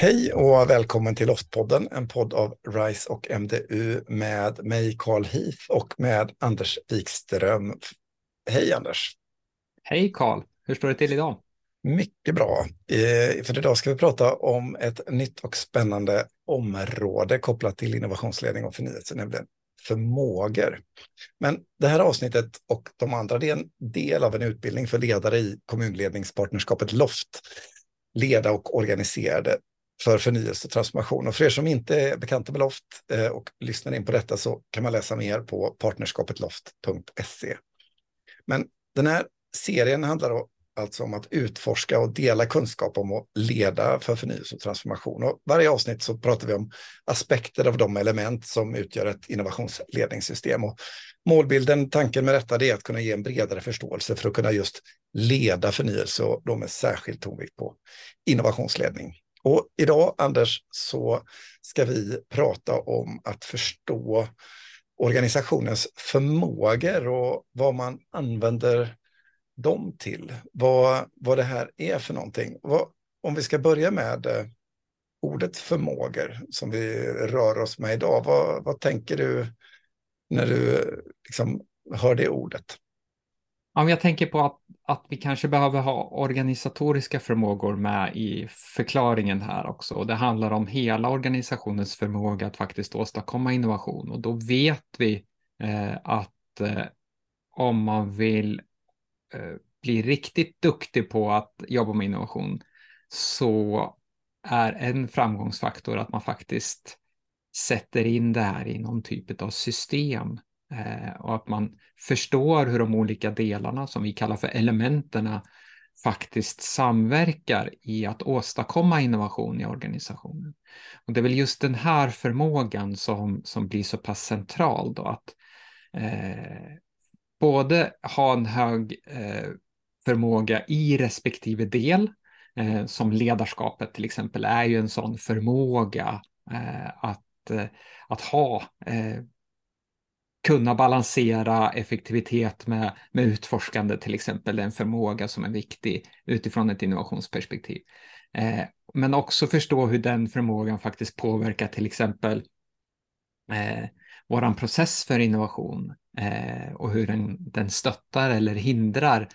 Hej och välkommen till Loftpodden, en podd av RISE och MDU med mig Carl Heath och med Anders Wikström. Hej Anders! Hej Carl! Hur står det till idag? Mycket bra. Eh, för idag ska vi prata om ett nytt och spännande område kopplat till innovationsledning och förnyelse, nämligen förmågor. Men det här avsnittet och de andra det är en del av en utbildning för ledare i kommunledningspartnerskapet LOFT, leda och organisera det för förnyelse och transformation. Och för er som inte är bekanta med Loft eh, och lyssnar in på detta så kan man läsa mer på partnerskapetloft.se. Men den här serien handlar alltså om att utforska och dela kunskap om att leda för förnyelse och transformation. Och varje avsnitt så pratar vi om aspekter av de element som utgör ett innovationsledningssystem. Och målbilden, tanken med detta, är att kunna ge en bredare förståelse för att kunna just leda förnyelse och då med särskild tonvikt på innovationsledning. Och idag, Anders, så ska vi prata om att förstå organisationens förmågor och vad man använder dem till. Vad, vad det här är för någonting. Vad, om vi ska börja med eh, ordet förmågor som vi rör oss med idag. Vad, vad tänker du när du liksom hör det ordet? Ja, jag tänker på att, att vi kanske behöver ha organisatoriska förmågor med i förklaringen här också. Och det handlar om hela organisationens förmåga att faktiskt åstadkomma innovation. Och då vet vi eh, att eh, om man vill eh, bli riktigt duktig på att jobba med innovation så är en framgångsfaktor att man faktiskt sätter in det här i någon typ av system Eh, och att man förstår hur de olika delarna som vi kallar för elementerna faktiskt samverkar i att åstadkomma innovation i organisationen. Och det är väl just den här förmågan som, som blir så pass central då att eh, både ha en hög eh, förmåga i respektive del, eh, som ledarskapet till exempel är ju en sån förmåga eh, att, eh, att ha eh, kunna balansera effektivitet med, med utforskande till exempel, en förmåga som är viktig utifrån ett innovationsperspektiv. Eh, men också förstå hur den förmågan faktiskt påverkar till exempel eh, våran process för innovation eh, och hur den, den stöttar eller hindrar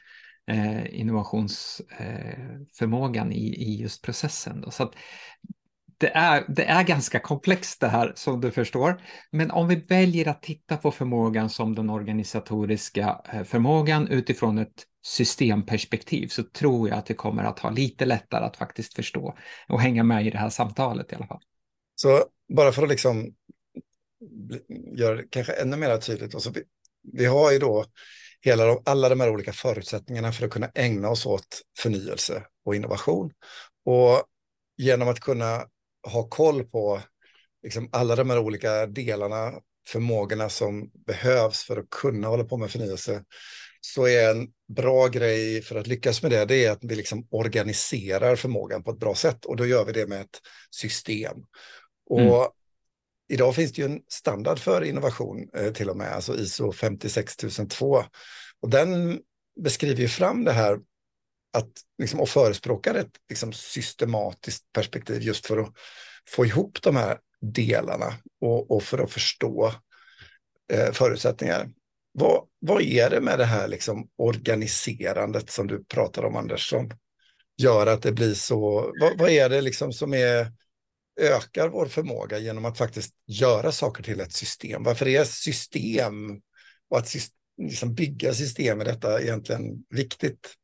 eh, innovationsförmågan eh, i, i just processen. Då. Så att det är, det är ganska komplext det här som du förstår. Men om vi väljer att titta på förmågan som den organisatoriska eh, förmågan utifrån ett systemperspektiv så tror jag att det kommer att ha lite lättare att faktiskt förstå och hänga med i det här samtalet i alla fall. Så bara för att liksom göra det kanske ännu mer tydligt. Alltså vi, vi har ju då hela, alla de här olika förutsättningarna för att kunna ägna oss åt förnyelse och innovation. Och genom att kunna ha koll på liksom alla de här olika delarna, förmågorna som behövs för att kunna hålla på med förnyelse, så är en bra grej för att lyckas med det, det är att vi liksom organiserar förmågan på ett bra sätt och då gör vi det med ett system. Och mm. idag finns det ju en standard för innovation eh, till och med, alltså ISO 56002. Och den beskriver ju fram det här att, liksom, och förespråkar ett liksom, systematiskt perspektiv just för att få ihop de här delarna och, och för att förstå eh, förutsättningar. Vad, vad är det med det här liksom, organiserandet som du pratar om, Anders, som gör att det blir så... Vad, vad är det liksom som är, ökar vår förmåga genom att faktiskt göra saker till ett system? Varför är system och att liksom bygga system i detta egentligen viktigt?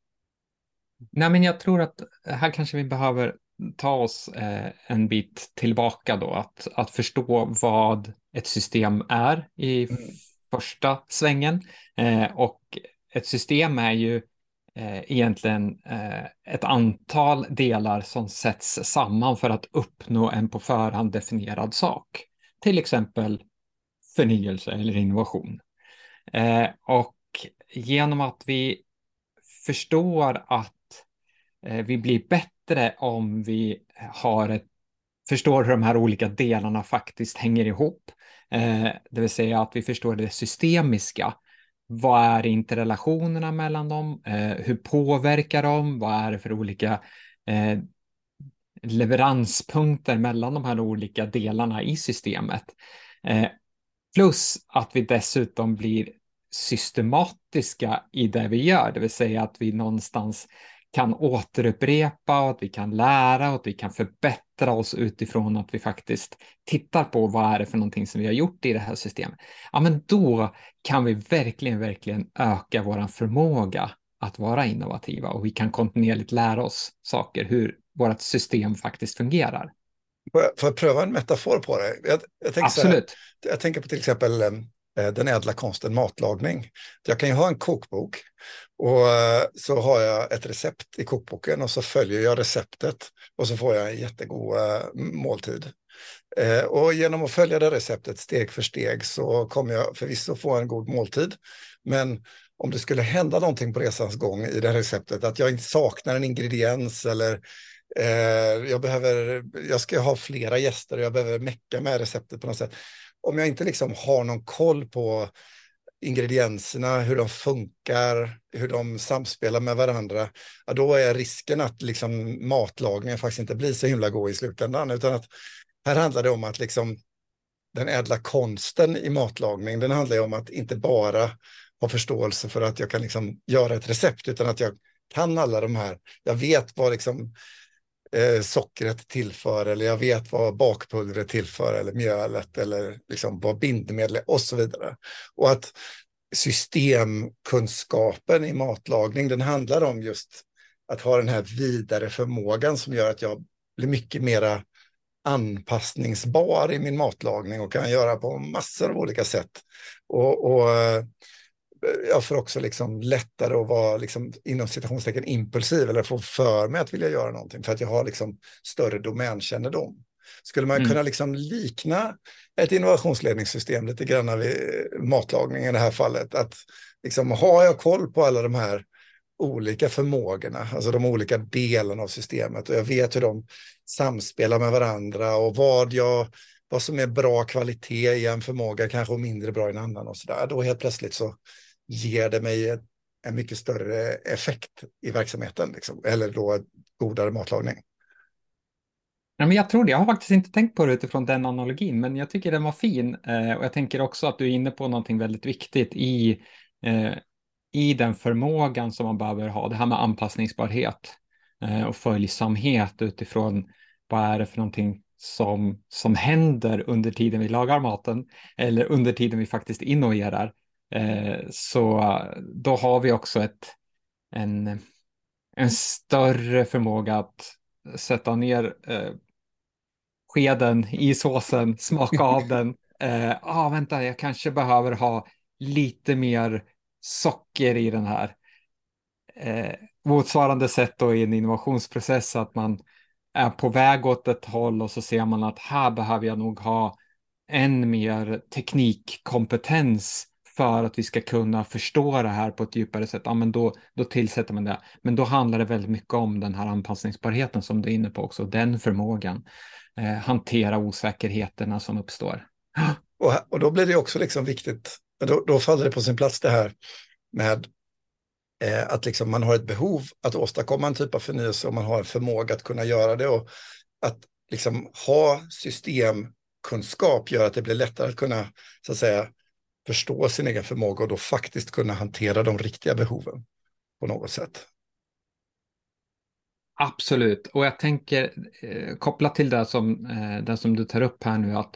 Nej, men jag tror att här kanske vi behöver ta oss eh, en bit tillbaka då, att, att förstå vad ett system är i mm. första svängen. Eh, och ett system är ju eh, egentligen ett antal delar som sätts samman för att uppnå en på förhand definierad sak. Till exempel förnyelse eller innovation. Och genom att vi förstår att Eh, vi blir bättre om vi har ett, förstår hur de här olika delarna faktiskt hänger ihop. Eh, det vill säga att vi förstår det systemiska. Vad är interrelationerna mellan dem? Eh, hur påverkar de? Vad är det för olika leveranspunkter mellan de här olika delarna i systemet. Plus att vi dessutom blir systematiska i det vi gör, det vill säga att vi någonstans kan återupprepa och att vi kan lära och att vi kan förbättra oss utifrån att vi faktiskt tittar på vad är det för någonting som vi har gjort i det här systemet. Ja, men då kan vi verkligen, verkligen öka vår förmåga att vara innovativa och vi kan kontinuerligt lära oss saker, hur vårt system faktiskt fungerar. Får jag, får jag pröva en metafor på det? Jag, jag tänker Absolut. Här, jag tänker på till exempel eh, Eh, den ädla konsten matlagning. Jag kan ju ha en kokbok och eh, så har jag ett recept i kokboken och så följer jag receptet och så får jag en jättegod eh, måltid. Och genom att följa det receptet steg för steg så kommer jag förvisso få en god måltid. Men om det skulle hända någonting på resans gång i det receptet, att jag saknar en ingrediens eller jag, behöver, jag ska ha flera gäster och jag behöver mecka med receptet på något sätt. Om jag inte liksom har någon koll på ingredienserna, hur de funkar, hur de samspelar med varandra, ja, då är risken att liksom matlagningen faktiskt inte blir så himla god i slutändan. Utan att här handlar det om att liksom den ädla konsten i matlagning, den handlar ju om att inte bara ha förståelse för att jag kan liksom göra ett recept, utan att jag kan alla de här. Jag vet vad liksom, eh, sockret tillför, eller jag vet vad bakpulvret tillför, eller mjölet, eller liksom vad bindemedel är och så vidare. Och att systemkunskapen i matlagning, den handlar om just att ha den här vidare förmågan som gör att jag blir mycket mera anpassningsbar i min matlagning och kan göra på massor av olika sätt. Och, och eh, jag får också liksom lättare att vara liksom, inom citationstecken impulsiv eller få för mig att vilja göra någonting för att jag har liksom större domänkännedom. Skulle man mm. kunna liksom likna ett innovationsledningssystem lite grann vid matlagning i det här fallet? Att liksom, har jag koll på alla de här olika förmågorna, alltså de olika delarna av systemet och jag vet hur de samspelar med varandra och vad, jag, vad som är bra kvalitet i en förmåga kanske och mindre bra i en annan och så där. Då helt plötsligt så ger det mig en mycket större effekt i verksamheten, liksom, eller då godare matlagning. Ja, men jag tror det. Jag har faktiskt inte tänkt på det utifrån den analogin, men jag tycker den var fin. Eh, och jag tänker också att du är inne på någonting väldigt viktigt i, eh, i den förmågan som man behöver ha. Det här med anpassningsbarhet eh, och följsamhet utifrån vad är det för någonting som, som händer under tiden vi lagar maten eller under tiden vi faktiskt innoverar. Eh, så då har vi också ett, en, en större förmåga att sätta ner eh, skeden i såsen, smaka av den. Eh, ah, vänta, jag kanske behöver ha lite mer socker i den här. Eh, motsvarande sätt då i en innovationsprocess att man är på väg åt ett håll och så ser man att här behöver jag nog ha än mer teknikkompetens för att vi ska kunna förstå det här på ett djupare sätt, ja, men då, då tillsätter man det. Men då handlar det väldigt mycket om den här anpassningsbarheten som du är inne på också, den förmågan. Eh, hantera osäkerheterna som uppstår. Och, och då blir det också liksom viktigt, då, då faller det på sin plats det här med eh, att liksom man har ett behov att åstadkomma en typ av förnyelse och man har en förmåga att kunna göra det. Och att liksom ha systemkunskap gör att det blir lättare att kunna så att säga, förstå sin egen förmåga och då faktiskt kunna hantera de riktiga behoven på något sätt. Absolut, och jag tänker eh, kopplat till det som, eh, det som du tar upp här nu, att,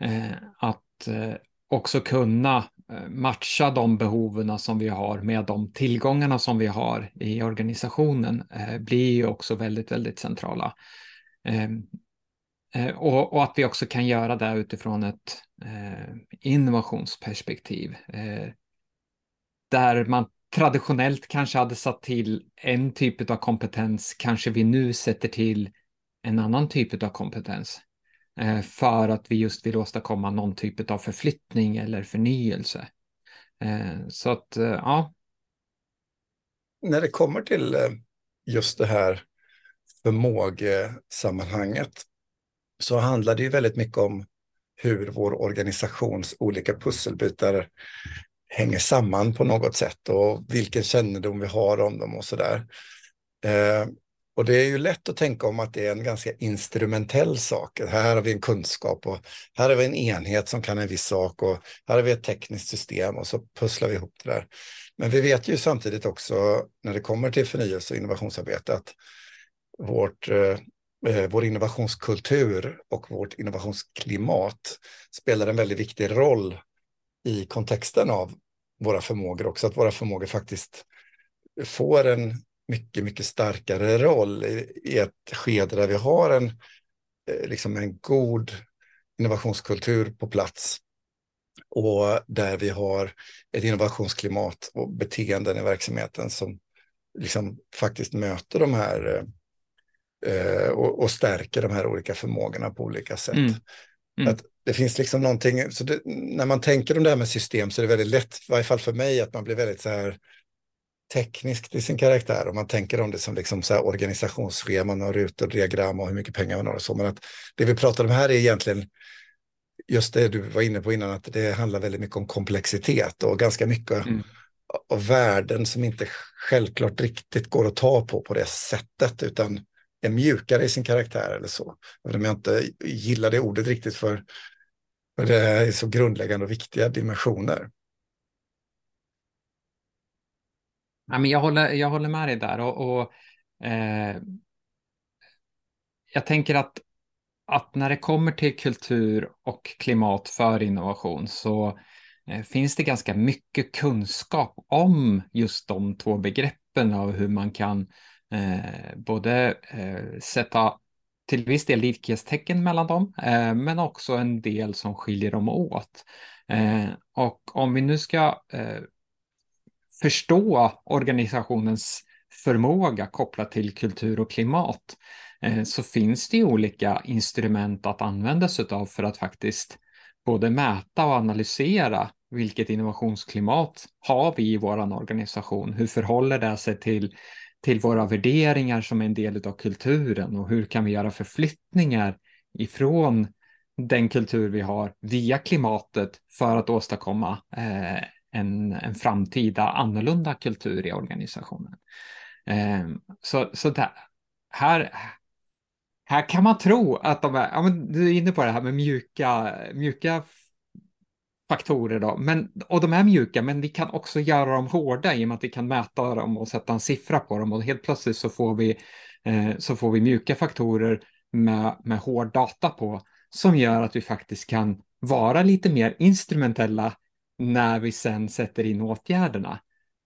eh, att eh, också kunna eh, matcha de behoven som vi har med de tillgångarna som vi har i organisationen eh, blir ju också väldigt, väldigt centrala. Ehm, eh, och, och, att vi också kan göra det utifrån ett Eh, innovationsperspektiv. Eh, där man traditionellt kanske hade satt till en typ av kompetens, kanske vi nu sätter till en annan typ av kompetens. Eh, för att vi just vill åstadkomma någon typ av förflyttning eller förnyelse. Så att, ja. När det kommer till just det här förmågesammanhanget så handlar det ju väldigt mycket om hur vår organisations olika pusselbitar hänger samman på något sätt och vilken kännedom vi har om dem och sådär. Eh, Och det är ju lätt att tänka om att det är en ganska instrumentell sak. Här har vi en kunskap och här har vi en enhet som kan en viss sak och här har vi ett tekniskt system och så pusslar vi ihop det där. Men vi vet ju samtidigt också när det kommer till förnyelse och innovationsarbete att vårt, eh Eh, vår innovationskultur och vårt innovationsklimat spelar en väldigt viktig roll i kontexten av våra förmågor också, att våra förmågor faktiskt får en mycket, mycket starkare roll i, ett skede där vi har en, eh, liksom en god innovationskultur på plats och där vi har ett innovationsklimat och beteenden i verksamheten som liksom faktiskt möter de här eh, eh, och, och, stärker de här olika förmågorna på olika sätt. Mm. Mm. Att det finns liksom någonting, så det, när man tänker om det här med system så är det väldigt lätt, i varje fall för mig, att man blir väldigt så här tekniskt i sin karaktär. Om man tänker om det som liksom så här organisationsscheman och rutor, diagram och hur mycket pengar man har och så. Men att det vi pratar om här är egentligen just det du var inne på innan, att det handlar väldigt mycket om komplexitet och ganska mycket mm. av värden som inte självklart riktigt går att ta på på det sättet, utan är mjukare i sin karaktär eller så. Även om jag inte gillar det ordet riktigt för, för det är så grundläggande och viktiga dimensioner. Ja, men jag, håller, jag håller med dig där och, och eh, jag tänker att, att när det kommer till kultur och klimat för innovation så eh, finns det ganska mycket kunskap om just de två begreppen av hur man kan eh, både eh, sätta till viss del likhetstecken mellan dem, eh, men också en del som skiljer dem åt. Eh, och om vi nu ska eh, förstå organisationens förmåga kopplat till kultur och klimat eh, så finns det ju olika instrument att använda sig av för att faktiskt både mäta och analysera vilket innovationsklimat har vi i vår organisation? Hur förhåller det sig till, till våra värderingar som är en del av kulturen och hur kan vi göra förflyttningar ifrån den kultur vi har via klimatet för att åstadkomma eh, en, en framtida annorlunda kultur i organisationen. Eh, så så där, här, här kan man tro att de är, ja, men du är inne på det här med mjuka, mjuka faktorer då, men, och de är mjuka, men vi kan också göra dem hårda i och med att vi kan mäta dem och sätta en siffra på dem och helt plötsligt så får vi, eh, så får vi mjuka faktorer med, med hård data på som gör att vi faktiskt kan vara lite mer instrumentella när vi sen sätter in åtgärderna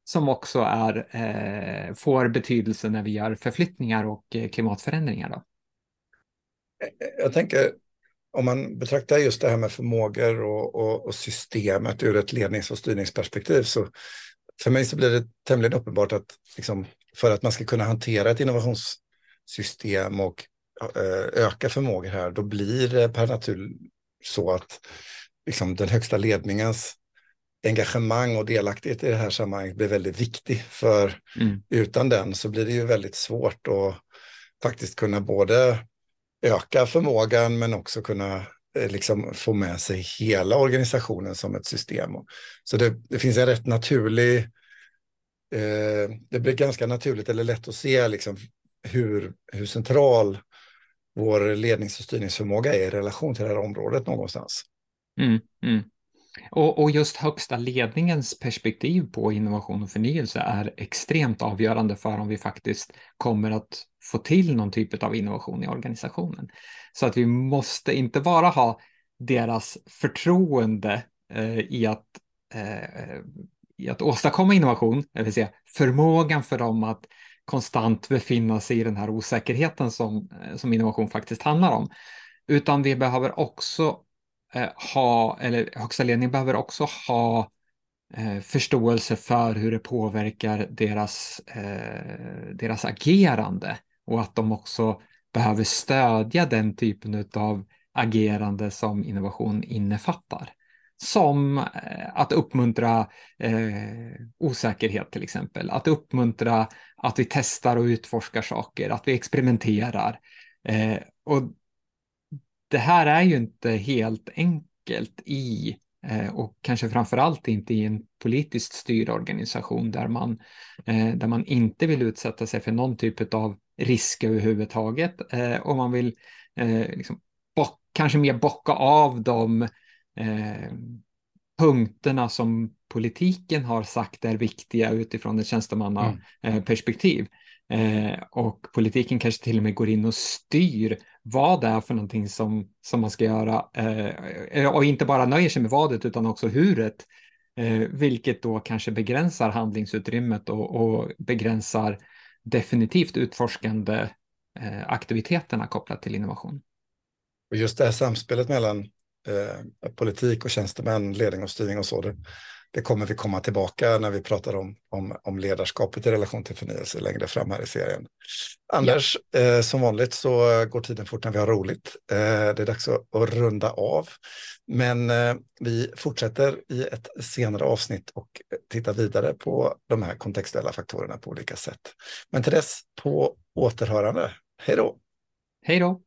som också är, eh, får betydelse när vi gör förflyttningar och eh, klimatförändringar. Då. Jag tänker, om man betraktar just det här med förmågor och, och, och systemet ur ett lednings och styrningsperspektiv så för mig så blir det tämligen uppenbart att liksom, för att man ska kunna hantera ett innovationssystem och eh, öka förmågor här, då blir det per natur så att liksom, den högsta ledningens engagemang och delaktighet i det här sammanhanget blir väldigt viktig. För mm. utan den så blir det ju väldigt svårt att faktiskt kunna både öka förmågan men också kunna eh, liksom få med sig hela organisationen som ett system. Så det, det finns en rätt naturlig, eh, det blir ganska naturligt eller lätt att se liksom hur, hur central vår lednings och styrningsförmåga är i relation till det här området någonstans. Mm, mm. Och, och, just högsta ledningens perspektiv på innovation och förnyelse är extremt avgörande för om vi faktiskt kommer att få till någon typ av innovation i organisationen. Så att vi måste inte bara ha deras förtroende eh, i, att, eh, i att åstadkomma innovation, det vill säga förmågan för dem att konstant befinna sig i den här osäkerheten som, eh, som innovation faktiskt handlar om. Utan vi behöver också Eh, ha, eller högsta ledningen behöver också ha eh, förståelse för hur det påverkar deras, eh, deras agerande och att de också behöver stödja den typen av agerande som innovation innefattar. Som eh, att uppmuntra eh, osäkerhet till exempel, att uppmuntra att vi testar och utforskar saker, att vi experimenterar. Eh, och det här är ju inte helt enkelt i eh, och kanske framför allt inte i en politiskt styrd organisation där man, eh, där man inte vill utsätta sig för någon typ av risk överhuvudtaget eh, och man vill eh, liksom bock, kanske mer bocka av de eh, punkterna som politiken har sagt är viktiga utifrån ett tjänstemannaperspektiv. Mm. Eh, och politiken kanske till och med går in och styr vad det är för någonting som, som man ska göra. Eh, eh, och inte bara nöjer sig med vadet utan också huret. Eh, vilket då kanske begränsar handlingsutrymmet och, och begränsar definitivt utforskande eh, aktiviteterna kopplat till innovation. Och just det här samspelet mellan eh, politik och tjänstemän, ledning och styrning och så, det, det, kommer vi komma tillbaka när vi pratar om, om, om ledarskapet i relation till förnyelse längre fram här i serien. Anders, ja. eh, som vanligt så går tiden fort när vi har roligt. Eh, det är dags att, att runda av. Men eh, vi fortsätter i ett senare avsnitt och tittar vidare på de här kontextuella faktorerna på olika sätt. Men till dess, på återhörande. Hej då! Hej då!